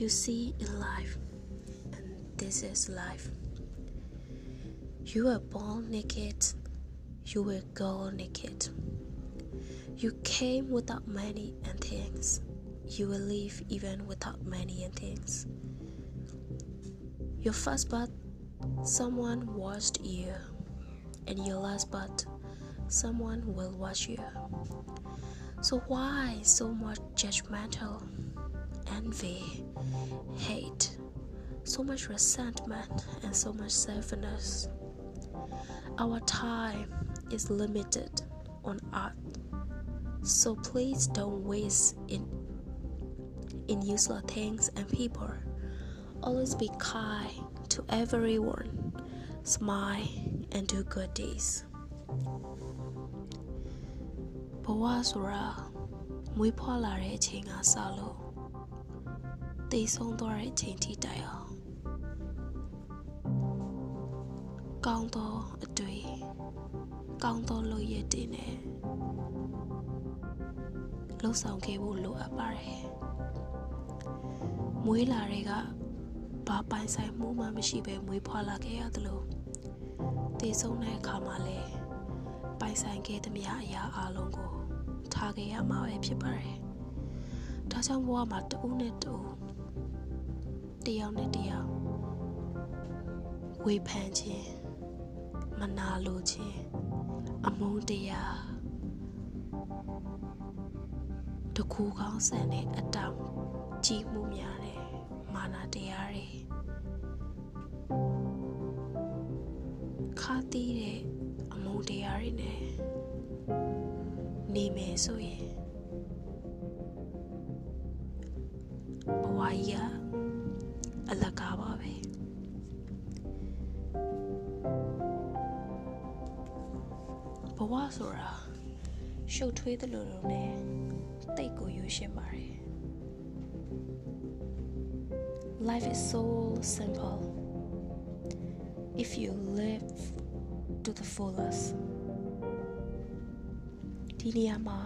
you see in life, and this is life. You were born naked, you will go naked. You came without money and things, you will leave even without money and things. Your first birth, someone washed you, and your last birth, someone will wash you. So why so much judgmental, envy, hate, so much resentment, and so much selfishness. Our time is limited on earth, so please don't waste in in useless things and people. Always be kind to everyone, smile, and do good deeds. Bawasura, muy polare asalo. တဲ့အချိန်ကစလို့တည်ဆုံးသွားတဲ့အချိန်ထိတိုင်အောင်ကောင်းသောအတွေ့ကောင်းသောလုပ်ရည်တင်နဲ့လှုပ်ဆောင်ခဲ့ဖို့လိုအပ်ပါတယ်မွေးလာတဲ့ကဘာပိုင်ဆိုင်မှုမှမရှိဘဲမွေးဖွားလာခဲ့ရသလိုတည်ဆုံးတဲ့အခါမှာလည်းပိုင်ဆိုင်ခဲ့သမျှအရာအလုံးကိုထားခဲ့ရမှာပဲဖြစ်ပါတယ်။ဒါကြောင့်ဘဝမှာတဦးနဲ့တဦး တယောက်နဲ့တယောက်ဝေဖန်ခြင်းမနာလိုခြင်းအမုန်းတရားတကူကောင်းဆန်တဲ့အတောင်ကြည်မှုများတဲ့မာနာတရားတွေခါတီးတဲ့အမုန်းတရားတွေနဲ့နေမယ်ဆိုရင်ဘဝကြီးက အလကားပါပဲဘဝဆိုတာရှုပ်ထွေးသလိုလိုနဲ့တိတ်ကိုယူရှင်းပါတယ် Life is so simple if you live to the fullest ဒီနေရာမှာ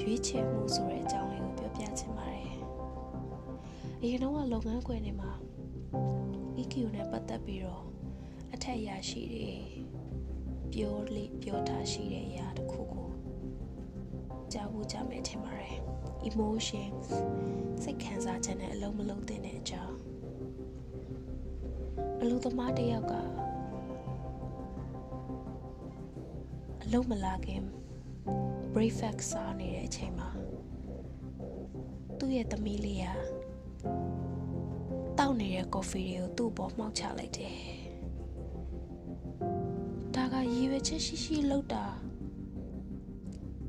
ရွေးချယ်မှုဆိုတဲ့အကြောင်း အရင်တော့လုပ်ငန်းခွင်တွေမှာ EQ နဲ့ပတ်သက်ပြီးတော့အထက်ရရှိတွေပြောလေပြောထားရှိတဲ့အရာတစ်ခုကိုကြားဖို့ကြမယ်ထင်ပါတယ်။ emotions စိတ်ခံစားချက်နဲ့အလုံးမလုံးတဲ့အကြောင်းအလုပ်သမားတစ်ယောက်ကအလုံးမလာခင် breakfast စားနေတဲ့အချိန်မှာသူ့ရဲ့သမီးလေးက တောက်နေတဲ့ coffee တွေကိုသူ့ပေါ်မှောက်ချလိုက်တယ်။ဒါကရည်ရွယ်ချက်ရှိရှိလုပ်တာ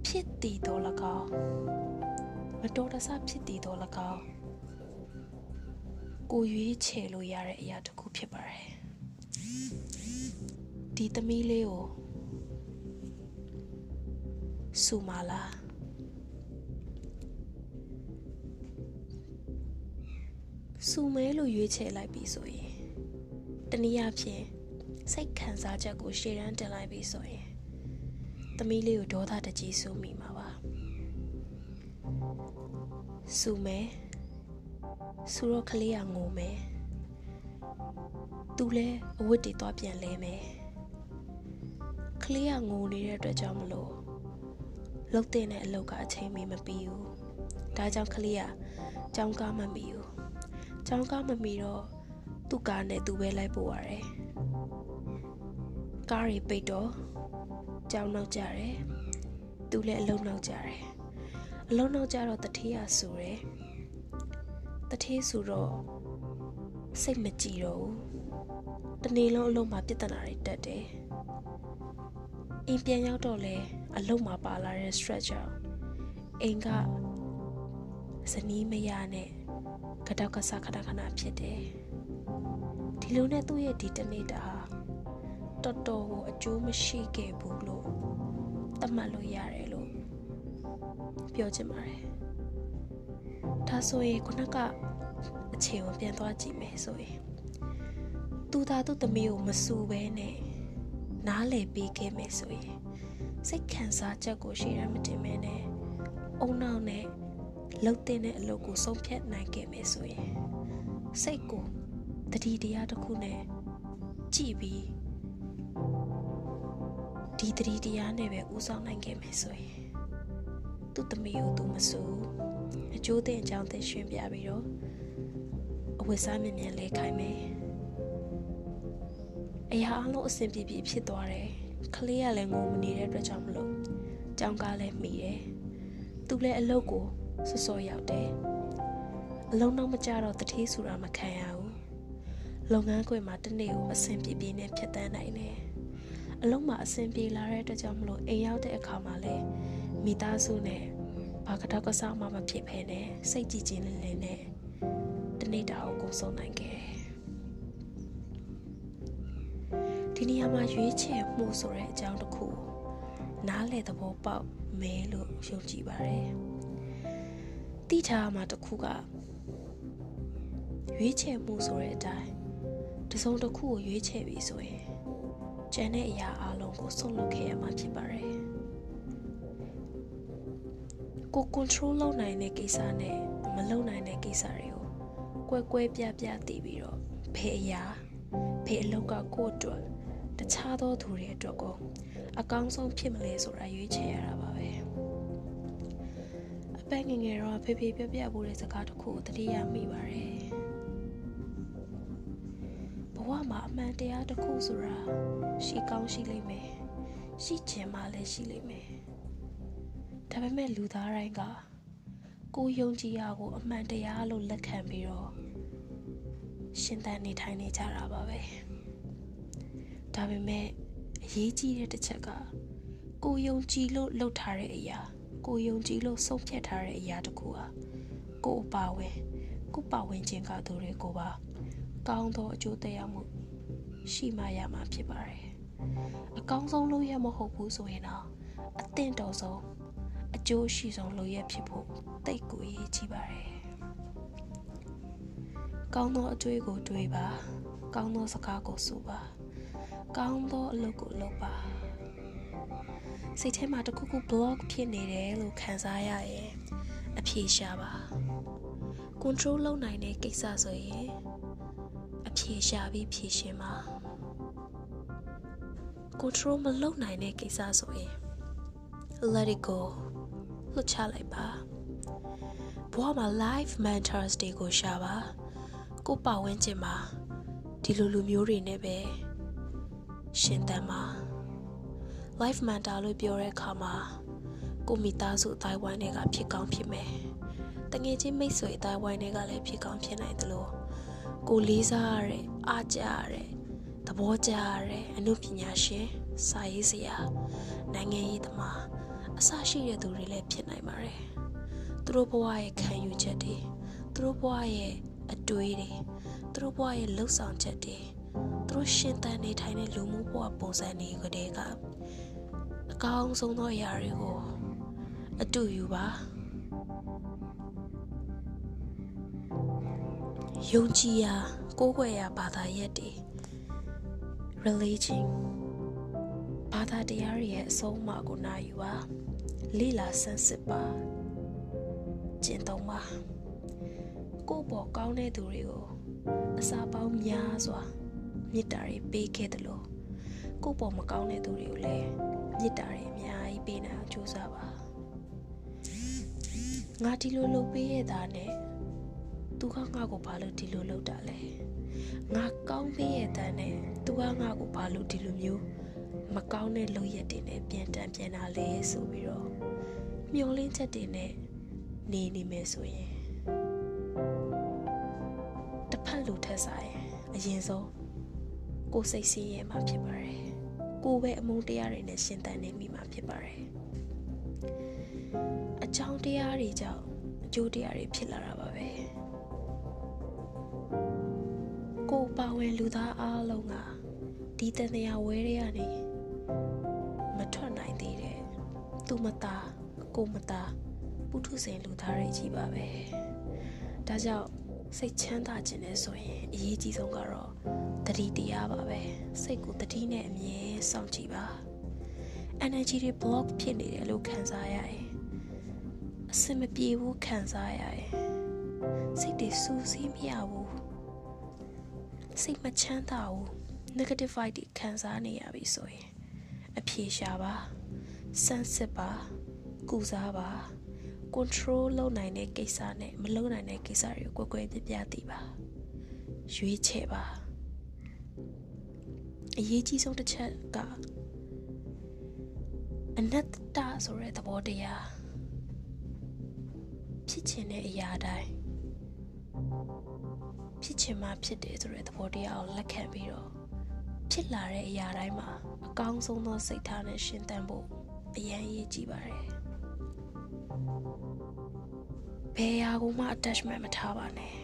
ဖြစ်တည်တော့လကောက်မတော်တဆဖြစ်တည်တော့လကောက်ကိုရွေးချယ်လို့ရတဲ့အရာတစ်ခုဖြစ်ပါတယ်။ဒီသမီးလေးကိုစူမာလာ စူမဲလို့ရွေးချယ်လိုက်ပြီဆိုရင်တနည်းအားဖြင့်စိတ်ခံစားချက်ကိုရှေ့တန်းတင်လိုက်ပြီဆိုရင်သမီးလေးကိုဒေါသတကြီးစူမိမှာပါစူမဲစူတော့ကလေးကငိုမယ်သူလဲအဝတ်တွေသွားပြန်လဲမယ်ကလေးကငိုနေတဲ့အတွက်ကြောင့်မလို့လှုပ်တဲ့အလုပ်ကအချိန်မီမပြီးဘူးဒါကြောင့်ကလေးကကြောင်းကားမမီဘူး ကြောင်းကားမမီတော့သူ့ကားနဲ့သူပဲလိုက်ပို့ရတယ်ကားတွေပိတ်တော့ကြောင်းနောက်ကြတယ်သူလည်းအလုံးနောက်ကြတယ်အလုံးနောက်ကြတော့တထေးရဆူတယ်တထေးဆူတော့စိတ်မကြည်တော့ဘူးတနေ့လုံးအလုံးမှာပြဿနာတွေတက်တယ်အိမ်ပြန်ရောက်တော့လဲအလုံးမှာပါလာတဲ့ stress ကြောင့်အိမ်ကဇနီးမရနဲ့ ကတောက်ကဆခဏခဏဖြစ်တယ်ဒီလိုနဲ့သူ့ရဲ့ဒီတနေ့တာတော်တော်ကိုအကျိုးမရှိခဲ့ဘူးလို့သတ်မှတ်လို့ရတယ်လို့ပြောချင်ပါတယ်ဒါဆိုရင်ခုနကအချိန်ကိုပြန်သွားကြည့်မယ်ဆိုရင်သူသာသူ့သမီးကိုမစူပဲနဲ့နားလည်ပေးခဲ့မယ်ဆိုရင်စိတ်ခံစားချက်ကိုရှေ့ရမတင်မဲနဲ့အုံနောက်နဲ့ လှုပ်တဲ့အလုပ်ကိုဆုံးဖြတ်နိုင်ခဲ့မယ်ဆိုရင်စိတ်ကိုတတိတရားတစ်ခုနဲ့ကြည့်ပြီးဒီတတိတရားနဲ့ပဲဥဆောင်နိုင်ခဲ့မယ်ဆိုရင်သူ့သမီးကိုသူမဆူအကျိုးတဲ့အကြောင်းသိရှင်းပြပြီးတော့အဝတ်စားမြင်မြန်လဲခိုင်းမယ်အရာအလုံးအဆင်ပြေပြေဖြစ်သွားတယ်ကလေးကလည်းငိုမနေတဲ့အတွက်ကြောင့်မလို့ကြောင်းကားလည်းမိတယ်သူလည်းအလုပ်ကို စောစောရောက်တယ်အလုံးတော့မကြတော့တတိဆိုတာမခံရဘူးလုပ်ငန်းခွင်မှာတနေ့ကိုအဆင်ပြေပြေနဲ့ဖြတ်တန်းနိုင်တယ်အလုံးမှာအဆင်ပြေလာတဲ့အတွက်ကြောင့်မလို့အိမ်ရောက်တဲ့အခါမှာလည်းမိသားစုနဲ့ဘာကတော့ကစားမှမဖြစ်ဖ ೇನೆ စိတ်ကြည်ခြင်းလေးလေးနဲ့တနေ့တာကိုကုန်ဆုံးနိုင်ခဲ့ဒီနေရာမှာရွေးချယ်မှုဆိုတဲ့အကြောင်းတစ်ခုနားလေသဘောပေါက်မဲလို့ယုံကြည်ပါတယ် တိထားမှာတစ်ခုကရွေးချယ်မှုဆိုတဲ့အတိုင်းတစုံတစ်ခုကိုရွေးချယ်ပြီဆိုရင်ကျန်တဲ့အရာအလုံးကိုဆုံးလုပ်ခဲ့ရမှာဖြစ်ပါတယ်ကို control လုပ်နိုင်တဲ့ကိစ္စနဲ့မလုပ်နိုင်တဲ့ကိစ္စတွေကိုကွဲကွဲပြားပြားသိပြီးတော့ဘယ်အရာဘယ်အလုပ်ကကိုယ့်အတွက်တခြားသောသူတွေအတွက်ကိုအကောင်းဆုံးဖြစ်မလဲဆိုတာရွေးချယ်ရတာပါပဲ အပန်းငငယ်တော့ဖေဖေပြပြဖို့တဲ့စကားတစ်ခုကိုတတိယမိပါတယ်ဘဝမှာအမှန်တရားတစ်ခုဆိုတာရှိကောင်းရှိလိမ့်မယ်ရှိချင်မှလည်းရှိလိမ့်မယ်ဒါပေမဲ့လူသားတိုင်းကကိုယုံကြည်ရကိုအမှန်တရားလို့လက်ခံပြီးတော့ရှင်သန်နေထိုင်နေကြတာပါပဲဒါပေမဲ့အရေးကြီးတဲ့တစ်ချက်ကကိုယုံကြည်လို့လှုပ်ထားတဲ့အရာ ကိုယုံကြည်လို့ဆုံးဖြတ်ထားတဲ့အရာတခုဟာကိုအပါဝင်ကိုပါဝင်ခြင်းကသူတွေကိုပါကောင်းသောအကျိုးသက်ရောက်မှုရှိမှရမှာဖြစ်ပါတယ်အကောင်းဆုံးလုပ်ရမဟုတ်ဘူးဆိုရင်တော့အသင့်တော်ဆုံးအကျိုးရှိဆုံးလုပ်ရဖြစ်ဖို့တိတ်ကိုရည်ကြီးပါတယ်ကောင်းသောအတွေ့ကိုတွေးပါကောင်းသောစကားကိုဆိုပါကောင်းသောအလုပ်ကိုလုပ်ပါ စိတ်ထဲမှာတခုခု block ဖြစ်နေတယ်လို့ခံစားရရင်အဖြေရှာပါ control လုပ်နိုင်တဲ့ကိစ္စဆိုရင်အဖြေရှာပြီးဖြေရှင်းပါ control မလုပ်နိုင်တဲ့ကိစ္စဆိုရင် let it go လွတ်ချလိုက်ပါဘဝမှာ life mentors တွေကိုရှာပါကိုပတ်ဝန်းကျင်မှာဒီလိုလူမျိုးတွေနဲ့ပဲရှင်သန်မှာ life mentor လို့ပြောတဲ့အခါမှာကိုမိသားစုအတိုင်းဝိုင်းတွေကဖြစ်ကောင်းဖြစ်မယ်။တငယ်ချင်းမိတ်ဆွေအတိုင်းဝိုင်းတွေကလည်းဖြစ်ကောင်းဖြစ်နိုင်တယ်လို့ကိုလေးစားရတဲ့အားကြရတဲ့သဘောကျရတဲ့အမှုပညာရှင်စာရေးဆရာနိုင်ငံရေးသမားအစရှိတဲ့သူတွေလည်းဖြစ်နိုင်ပါတယ်။သူတို့ဘဝရဲ့ခံယူချက်တွေသူတို့ဘဝရဲ့အတွေးတွေသူတို့ဘဝရဲ့လှုပ်ဆောင်ချက်တွေသူတို့ရှင်သန်နေထိုင်တဲ့လူမှုဘဝပုံစံတွေကတည်းက အကောင်းဆုံးသောအရာတွေကိုအတူယူပါယုံကြည်ရာကိုးကွယ်ရာဘာသာရပ်တွေ religion ဘာသာတရားတွေရဲ့အဆုံးအမကိုနာယူပါလေ့လာဆန်းစစ်ပါကျင့်သုံးပါကိုယ့်ပေါ်ကောင်းတဲ့သူတွေကိုအစာပေါင်းများစွာမေတ္တာတွေပေးခဲ့တယ်လို့ကိုယ့်ပေါ်မကောင်းတဲ့သူတွေကိုလည်း မေတ္တာတွေအများကြီးပေးနိုင်အောင်ကြိုးစားပါငါဒီလိုလုပ်ပေးရတာနဲ့သူကငါ့ကိုဘာလို့ဒီလိုလုပ်တာလဲငါကောင်းပေးရတဲ့နဲ့သူကငါ့ကိုဘာလို့ဒီလိုမျိုးမကောင်းတဲ့လုပ်ရက်တွေနဲ့ပြန်တန်ပြန်တာလဲဆိုပြီးတော့မျောလင်းချက်တွေနဲ့နေနေမယ်ဆိုရင်တစ်ဖက်လူထက်ဆိုင်အရင်ဆုံးကိုစိတ်ဆင်းရဲမှာဖြစ်ပါတယ် ကိုပဲအမုန်းတရားတွေနဲ့ရှင်သန်နေမိမှာဖြစ်ပါတယ်အကြောင်းတရားတွေကြောင့်အကျိုးတရားတွေဖြစ်လာတာပါပဲကိုပါဝင်လူသားအားလုံးကဒီတန်တရားဝဲတွေကနေမထွက်နိုင်သေးတဲ့သူမသားကိုမသားပုထုဇဉ်လူသားတွေကြီးပါပဲဒါကြောင့် စိတ်ချမ်းသာခြင်းနဲ့ဆိုရင်အရေးကြီးဆုံးကတော့တတိတရားပါပဲစိတ်ကိုတတိနဲ့အမြဲစောင့်ကြည့်ပါ energy တွေ block ဖြစ်နေတယ်လို့ခံစားရရင်အအဆင်မပြေဘူးခံစားရတယ်စိတ်တွေစူးစီးမရဘူးစိတ်မချမ်းသာဘူး negative vibe တွေခံစားနေရပြီဆိုရင်အဖြေရှာပါစမ်းစစ်ပါကုစားပါ control လုပ်နိုင်တဲ့ကိစ္စနဲ့မလုပ်နိုင်တဲ့ကိစ္စတွေကိုကွယ်ကွယ်ပြပြသိပါရွေးချယ်ပါအရေးကြီးဆုံးတစ်ချက်ကအနတ္တဆိုတဲ့သဘောတရားဖြစ်ချင်တဲ့အရာတိုင်းဖြစ်ချင်မှဖြစ်တယ်ဆိုတဲ့သဘောတရားကိုလက်ခံပြီးတော့ဖြစ်လာတဲ့အရာတိုင်းမှာအကောင်းဆုံးသောစိတ်ထားနဲ့ရှင်သန်ဖို့အရန်ရေးကြည့်ပါတယ် ဘယ်ရာကိုမှ attachment မထားပါနဲ့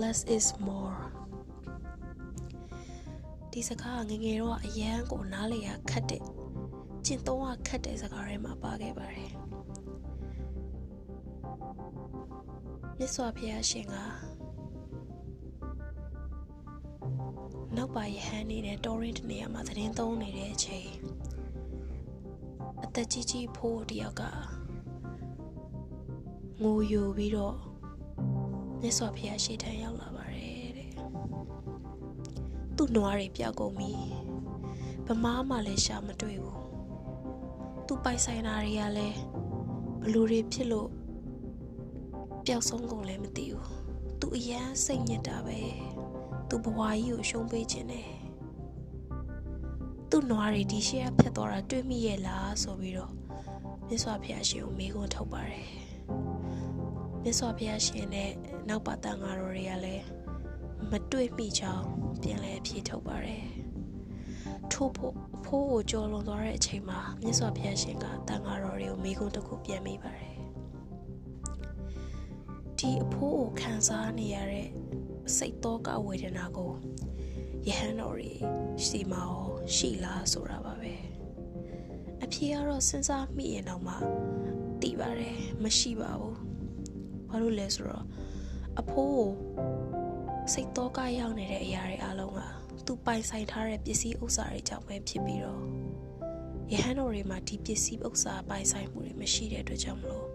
less is more ဒီစကားငငယ်တော့အရန်ကိုနားလေရခတ်တဲ့ကျင့်သုံးရခတ်တဲ့စကားတွေမှာပါခဲ့ပါတယ်မြတ်စွာဘုရားရှင်ကနောက်ပါယဟန်နေတဲ့တော်ရင်တနေရာမှာသတင်းသုံးနေတဲ့အချိန်အသက်ကြီးကြီးဖိုးတယောက်က ငိုယိုပြီးတော့မြတ်စွာဘုရားရှေ့ထံရောက်လာပါတယ်တဲ့သူ့နွားတွေပြောက်ကုန်ပြီဗမားမှလည်းရှာမတွေ့ဘူးသူပိုင်ဆိုင်တာတွေကလည်းဘလူတွေဖြစ်လို့ပျောက်ဆုံးကုန်လည်းမသိဘူးသူအရန်စိတ်ညစ်တာပဲသူဘဝကြီးကိုရှုံးပေးခြင်းတယ်သူ့နွားတွေဒီရှေ့ကဖြတ်သွားတာတွေ့မိရဲ့လားဆိုပြီးတော့မြတ်စွာဘုရားရှင်ကိုမေးခွန်းထုတ်ပါတယ် မြတ်စွာဘုရားရှင်နဲ့နောက်ပါတန်ဃာတော်တွေကလည်းမတွေ့မိချောင်းပြန်လဲအဖြေထုတ်ပါတယ်ထို့ဖို့အဖိုးကိုကြော်လွန်သွားတဲ့အချိန်မှာမြတ်စွာဘုရားရှင်ကတန်ဃာတော်တွေကိုမိကုန်းတစ်ခုပြန်မိပါတယ်ဒီအဖိုးကိုခံစားနေရတဲ့စိတ်တော့ကဝေဒနာကိုယဟန်တော်တွေရှိမအောင်ရှိလားဆိုတာပါပဲအဖြေကတော့စဉ်းစားမိရင်တော့မှသိပါတယ်မရှိပါဘူး ဘာလို့လဲဆိုတော့အဖိုးကိုစိတ်တော့ကရောက်နေတဲ့အရာတွေအလုံးကသူပိုင်ဆိုင်ထားတဲ့ပစ္စည်းဥစ္စာတွေကြောင့်ပဲဖြစ်ပြီးတော့ယဟန်တော်တွေမှာဒီပစ္စည်းဥစ္စာပိုင်ဆိုင်မှုတွေမရှိတဲ့အတွက်ကြောင့်မလို့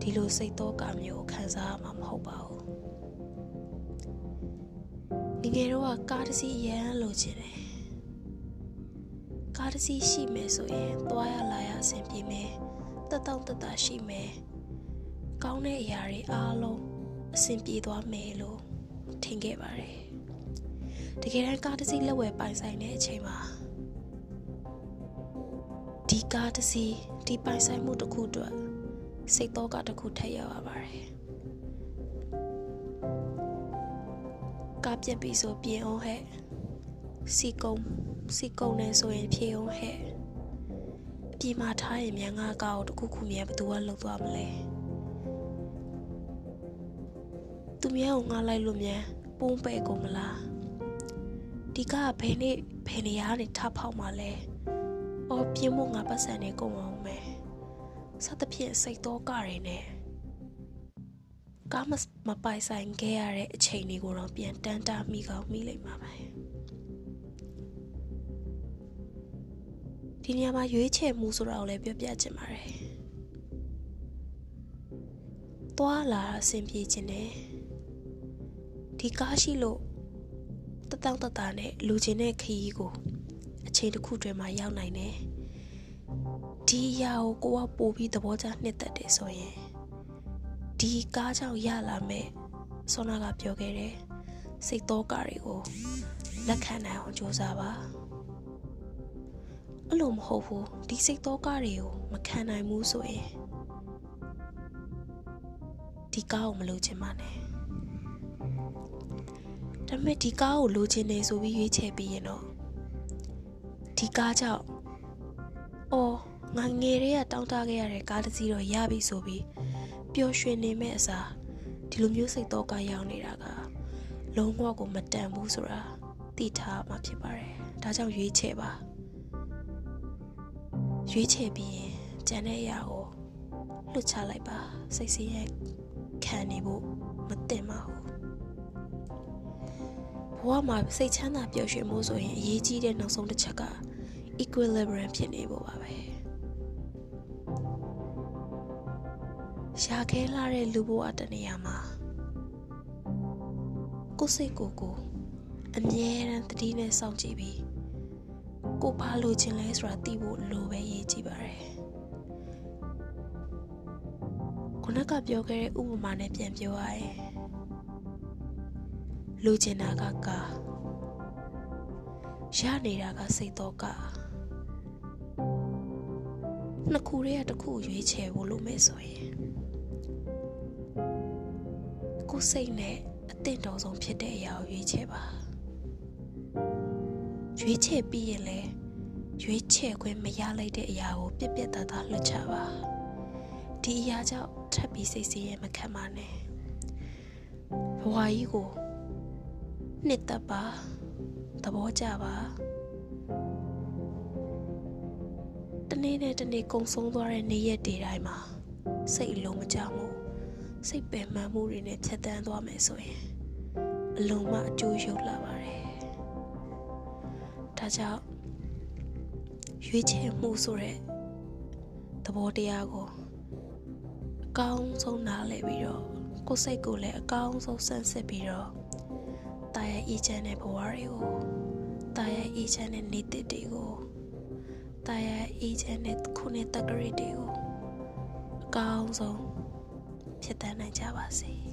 ဒီလိုစိတ်တော့ကမျိုးခံစားရမှာမဟုတ်ပါဘူးငငယ်တော့ကားတစ်စီးရမ်းလိုချင်တယ်ကားတစ်စီးရှိမယ်ဆိုရင်သွားရလာရအဆင်ပြေမယ်တက်တောင့်တက်တာရှိမယ် ကောင်းတဲ့အရာတွေအားလုံးအဆင်ပြေသွားမယ်လို့ထင်ခဲ့ပါတယ်တကယ်တမ်းကားတစ်စီးလက်ဝယ်ပိုင်ဆိုင်တဲ့အချိန်မှာဒီကားတစ်စီးဒီပိုင်ဆိုင်မှုတစ်ခုအတွက်စိတ်တော့ကတစ်ခုထည့်ရပါပါတယ်ကားပြက်ပြီဆိုပြင်အောင်ဟဲ့စီကုံစီကုံနေဆိုရင်ဖြေအောင်ဟဲ့အပြင်မှာထားရင်မြန်ငါကောက်တခုခုမြန်ဘသူကလှုပ်သွားမလဲ သူမြန်ကိုငါလိုက်လို့မြန်ပုံးပဲ့ကုန်မလားဒီကဘယ်နေ့ဘယ်နေရာနေထဖောက်มาလဲအော်ပြင်းမို့ငါပတ်စံနေကုန်အောင်မယ်စသဖြင့်စိတ်တော့ကတွေနဲ့ကားမမပိုင်ဆိုင်ခဲ့ရတဲ့အချိန်တွေကိုတော့ပြန်တန်းတာမိကောင်းမိလိမ့်မှာပဲဒီနေရာမှာရွေးချယ်မှုဆိုတာကိုလည်းပြောပြချင်ပါတယ်သွားလာအဆင်ပြေခြင်းနဲ့ ဒီကားရှိလို့တတောင့်တတနဲ့လူချင်းတဲ့ခရီးကိုအချိန်တစ်ခုတွင်မှရောက်နိုင်တယ်ဒီအရာကိုကိုကပို့ပြီးသဘောကျနှစ်သက်တယ်ဆိုရင်ဒီကားကြောင့်ရလာမဲ့ဆောနာကပြောခဲ့တယ်စိတ်တော့ကားတွေကိုလက်ခံနိုင်အောင်ကြိုးစားပါအဲ့လိုမဟုတ်ဘူးဒီစိတ်တော့ကားတွေကိုမခံနိုင်ဘူးဆိုရင်ဒီကားကိုမလိုချင်ပါနဲ့ ဒါပေမဲ့ဒီကားကိုလိုချင်နေဆိုပြီးရွေးချယ်ပြီးရင်တော့ဒီကားကြောင့်အော်ငါငယ်တည်းကတောင်းတခဲ့ရတဲ့ကားတစ်စီးတော့ရပြီဆိုပြီးပျော်ရွှင်နေမဲ့အစားဒီလိုမျိုးစိတ်တော့ကရောက်နေတာကလုံးဝကိုမတန်ဘူးဆိုတာသိထားမှဖြစ်ပါတယ်ဒါကြောင့်ရွေးချယ်ပါရွေးချယ်ပြီးရင်ကြံတဲ့အရာကိုလွတ်ချလိုက်ပါစိတ်ဆင်းရဲခံနေဖို့မတင်ပါဘူး ဘဝမှာစိတ်ချမ်းသာပျော်ရွှင်မှုဆိုရင်အရေးကြီးတဲ့နောက်ဆုံးတစ်ချက်က equilibrium ဖြစ်နေဖို့ပါပဲရှာခဲလာတဲ့လူဘဝတနေရာမှာကိုယ်စိတ်ကိုယ်ကိုအမြဲတမ်းတတိနဲ့စောင့်ကြည့်ပြီးကိုဘာလိုချင်လဲဆိုတာသိဖို့လိုပဲရေးကြည့်ပါတယ်ခုနကပြောခဲ့တဲ့ဥပမာနဲ့ပြန်ပြောရရင် လူချင်တာကကာရနေတာကစိတ်တော့ကနှစ်ခုတည်းကတစ်ခုရွေးချယ်ဖို့လိုမယ်ဆိုရင်ကိုယ်စိတ်နဲ့အသင့်တော်ဆုံးဖြစ်တဲ့အရာကိုရွေးချယ်ပါရွေးချယ်ပြီးရင်လည်းရွေးချယ်ခွင့်မရလိုက်တဲ့အရာကိုပြက်ပြက်သားသားလွတ်ချပါဒီအရာကြောင့်ထပ်ပြီးစိတ်ဆင်းရဲမခံပါနဲ့ဘဝကြီးကို နှစ်သက်ပါသဘောကျပါတနေ့နဲ့တနေ့ကုံဆုံးသွားတဲ့နေ့ရက်တွေတိုင်းမှာစိတ်အလုံးမကြမှုစိတ်ပင်ပန်းမှုတွေနဲ့ဖြတ်တန်းသွားမယ်ဆိုရင်အလုံးမအကျိုးရုပ်လာပါတယ်ဒါကြောင့်ရွေးချယ်မှုဆိုတဲ့သဘောတရားကိုအကောင်းဆုံးနားလည်ပြီးတော့ကိုယ်စိတ်ကိုလည်းအကောင်းဆုံးစမ်းစစ်ပြီးတော့တာရဲ့ အေးချမ်းတဲ့ဘဝတွေကိုတာရဲ့အေးချမ်းတဲ့နေ့တွေကိုတာရဲ့အေးချမ်းတဲ့ခုနှစ်တက္ကရာတွေကိုအကောင်းဆုံးဖြစ်တတ်နိုင်ကြပါစေ။